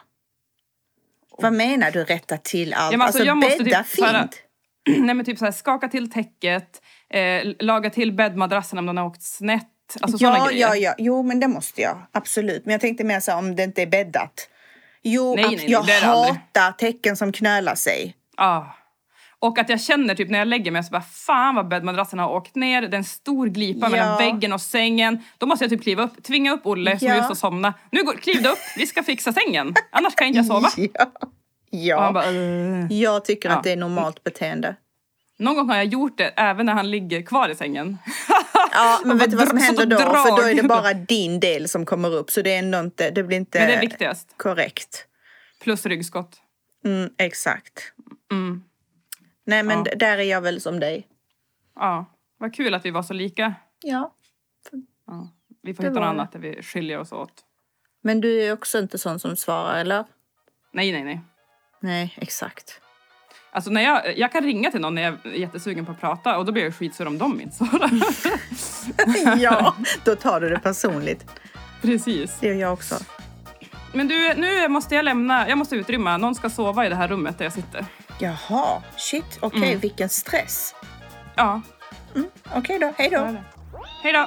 Vad menar du rätta till allt? Ja, men alltså, alltså jag måste bädda typ fint? Nej men typ så här, skaka till täcket, eh, laga till bäddmadrassen om den har åkt snett. Alltså Ja, ja, ja. Jo, men det måste jag. Absolut. Men jag tänkte mer så här, om det inte är bäddat. Jo, Nej, nej, nej, jag det aldrig. hatar tecken som knölar sig. Ah. Och att jag känner typ när jag lägger mig så bara fan vad bäddmadrassen har åkt ner. Det är en stor glipa Ja. mellan väggen och sängen. Då måste jag typ kliva upp, tvinga upp Olle som Ja. just har somnat. Nu går, kliv upp, vi ska fixa sängen. Annars kan inte jag sova. Ja. Ja. bara, "Ugh." Jag tycker Ja. att det är normalt beteende. Någon gång har jag gjort det även när han ligger kvar i sängen. Ja, men vet du vad som händer då? För då är det bara din del som kommer upp. Så det är ändå inte, det blir inte Men det är viktigast. korrekt. Plus ryggskott. Mm, exakt. Mm. Nej, men Ja. där är jag väl som dig. Ja, vad kul att vi var så lika. Ja. Ja. Vi får Det hitta något annat där vi skiljer oss åt. Men du är också inte sån som svarar, eller? Nej, nej, nej. Nej, exakt. Alltså när jag, jag kan ringa till någon när jag är jättesugen på att prata och då blir jag skitsur om de inte svarar. ja, då tar du det personligt. Precis. Det gör jag också. Men du, nu måste jag lämna. Jag måste utrymma. Någon ska sova i det här rummet där jag sitter. Jaha, shit. Okej, Mm. vilken stress. Ja, Okej då, hej då. Hej då!